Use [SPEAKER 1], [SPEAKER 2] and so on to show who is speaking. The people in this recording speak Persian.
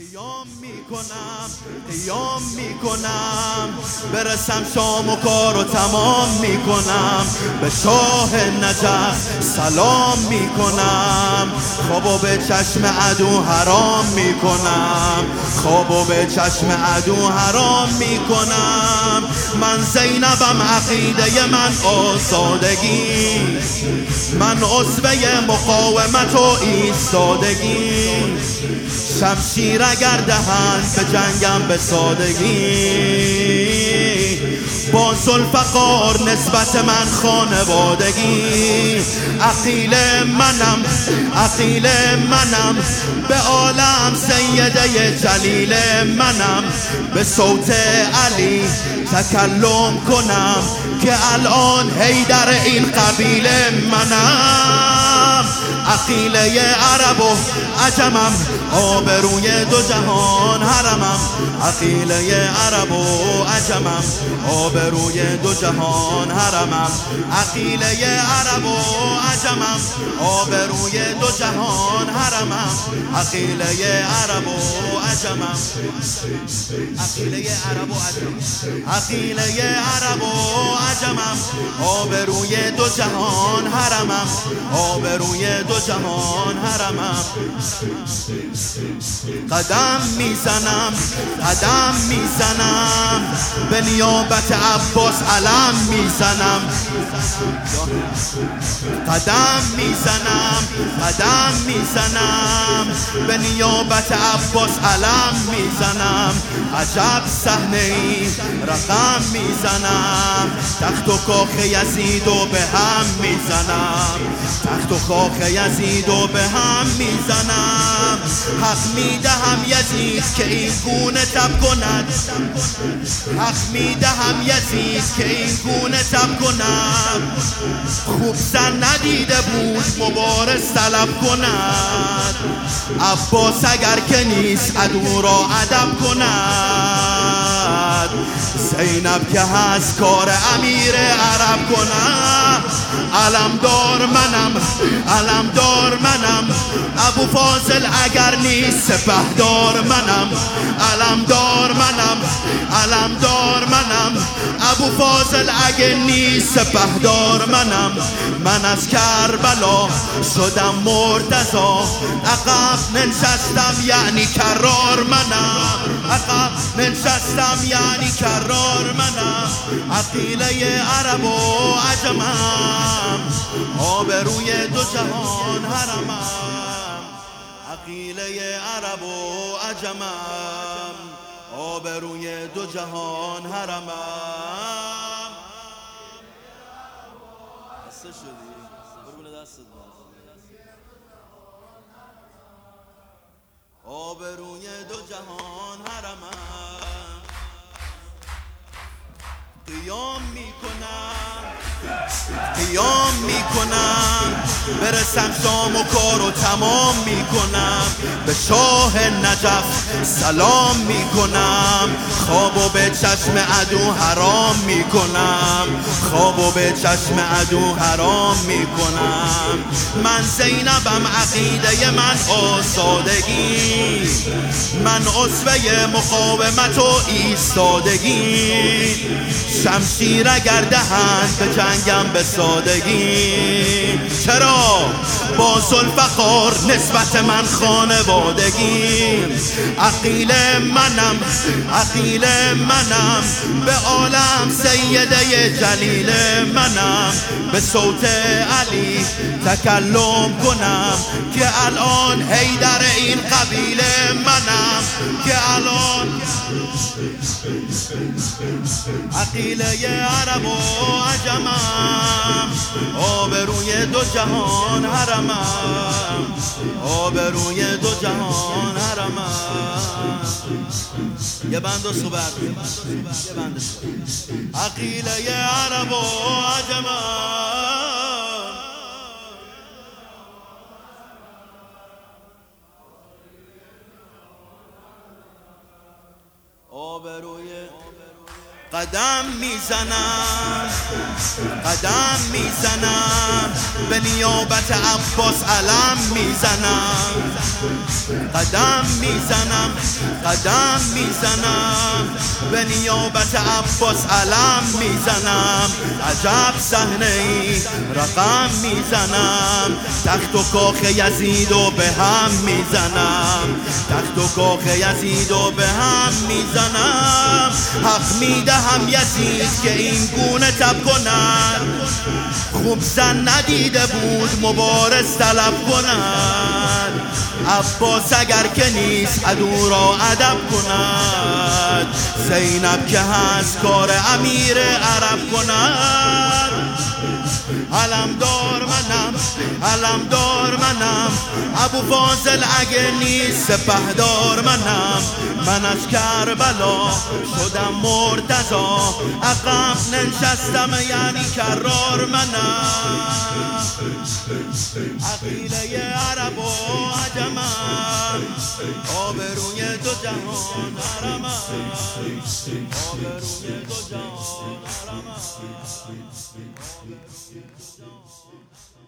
[SPEAKER 1] قیام می‌کنم قیام می‌کنم. برسم شام و کار و تمام می‌کنم. به شاه نجف سلام می‌کنم. خوابو به چشم عدو حرام می‌کنم. خوابو به چشم عدو حرام می‌کنم. من زینبم عقیده من آزادگی. من عصبه مقاومت و ایستادگی. شمشیر اگر دهند به جنگم به سادگی با زلفقار نسبت من خانوادگی. عقیل منم عقیل منم به عالم سیده جلیل منم. به صوت علی تکلم کنم که الان هیدر این قبیله منم. عقیله عرب و عجمم آبروی دو جهان حرمم. عقیله عرب و عجمم آبروی دو جهان حرمم. عقیله عرب و عجمم آبروی دو جهان حرمم. عقیله عرب و عجمم. عقیله عرب و عجمم. عقیله عرب و عجمم آبروی دو جهان حرمم. آبروی دو جهان حرمم. قدم می‌زنم قدم می‌زنم. به نیابت عباس علم می‌زنم. قدم می‌زنم قدم می‌زنم. به نیابت عباس علم می‌زنم. عجب صحنه ای رقم می‌زنم. تخت و کاخ یزید و به هم می‌زنم. تخت و کاخ یزید و به هم می‌زنم. حق می‌دهم یزید که این گونه تب کند. حق می‌دهم یزید که این گونه تب کند. خوب زن ندیده بود مبارز طلب کند. عباس اگر که نیست عدو را ادب کند. زینب که هست کار امیر عرب کنم. علمدار منم علمدار منم. ابو فاضل اگر نیست سپهدار منم. علمدار منم. ابو فاضل اگر نیست سپهدار منم. من از کربلا شدم مرتضا عقب ننشستم یعنی کرار منم. عقب ننشستم یعنی کرار منم. عقیله عرب و عجمم. آبروی دو جهان حرمم. عقیله عرب و عجمم. آبروی دو جهان حرمم. خسته شدی؟ دستت آبروی دو جهان حرمم. قیام می‌کنم. قیام می‌کنم. برسم شام و کار و تمام می‌کنم. به شاه نجف سلام می‌کنم. خواب و به چشم عدو حرام می‌کنم. خواب و به چشم عدو حرام می‌کنم. من زینبم عقیده من آزادگی من عصبه مقاومت و ایستادگی. شمشیر اگر دهند به جنگم به سادگی. چرا؟ با زلفقار نسبت من خانوادگی عقیل منم عقیل منم. به عالم سیده جلیل منم. به صوت علی تکلم کنم که الان هیدر این قبیله عقیله عرب و عجمم آبروی دو جهان حرمم آبروی دو جهان حرمم یه بند و صبر یه عقیله عرب و عجمم قدم می‌زنم قدم می‌زنم. به نیابت عباس علم می‌زنم. قدم می‌زنم قدم می‌زنم. به نیابت عباس علم می‌زنم. عجب صحنه ای رقم می‌زنم. تخت و کاخ یزید و به هم می‌زنم. تخت و کاخ یزید و به هم می‌زنم. حق می‌دهم یزید که این گونه تب کند خوب زن ندیده بود مبارز طلب کند عباس اگر که نیست عدو را ادب کند. زینب که هست کار امیر عرب کند. دار منم دار منم. ابو فاضل اگه نیست سپهدار منم. من از کربلا شدم مرتضا عقب ننشستم یعنی کرار منم. عقیله عرب و عجمم آبروی دو جهان حرمم آبروی دو جهان حرمم Jesus.